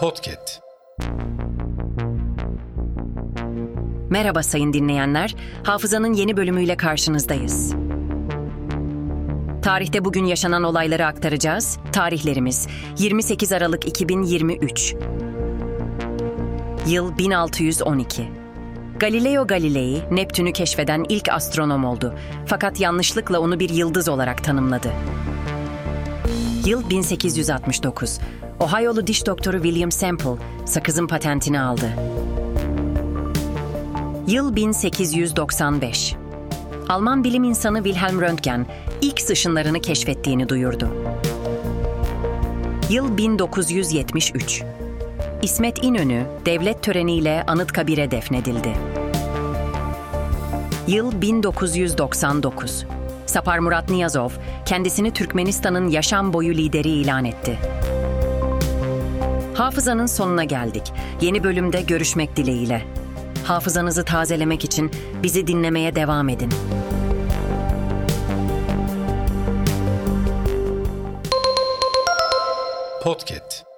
Podcast. Merhaba sayın dinleyenler. Hafızanın yeni bölümüyle karşınızdayız. Tarihte bugün yaşanan olayları aktaracağız. Tarihlerimiz 28 Aralık 2023. Yıl 1612. Galileo Galilei, Neptün'ü keşfeden ilk astronom oldu. Fakat yanlışlıkla onu bir yıldız olarak tanımladı. Yıl 1869. Ohio'lu diş doktoru William Semple, sakızın patentini aldı. Yıl 1895. Alman bilim insanı Wilhelm Röntgen X ışınlarını keşfettiğini duyurdu. Yıl 1973. İsmet İnönü devlet töreniyle Anıtkabir'e defnedildi. Yıl 1999. Sapar Murat Niyazov kendisini Türkmenistan'ın yaşam boyu lideri ilan etti. Hafızanın sonuna geldik. Yeni bölümde görüşmek dileğiyle. Hafızanızı tazelemek için bizi dinlemeye devam edin. Podcast.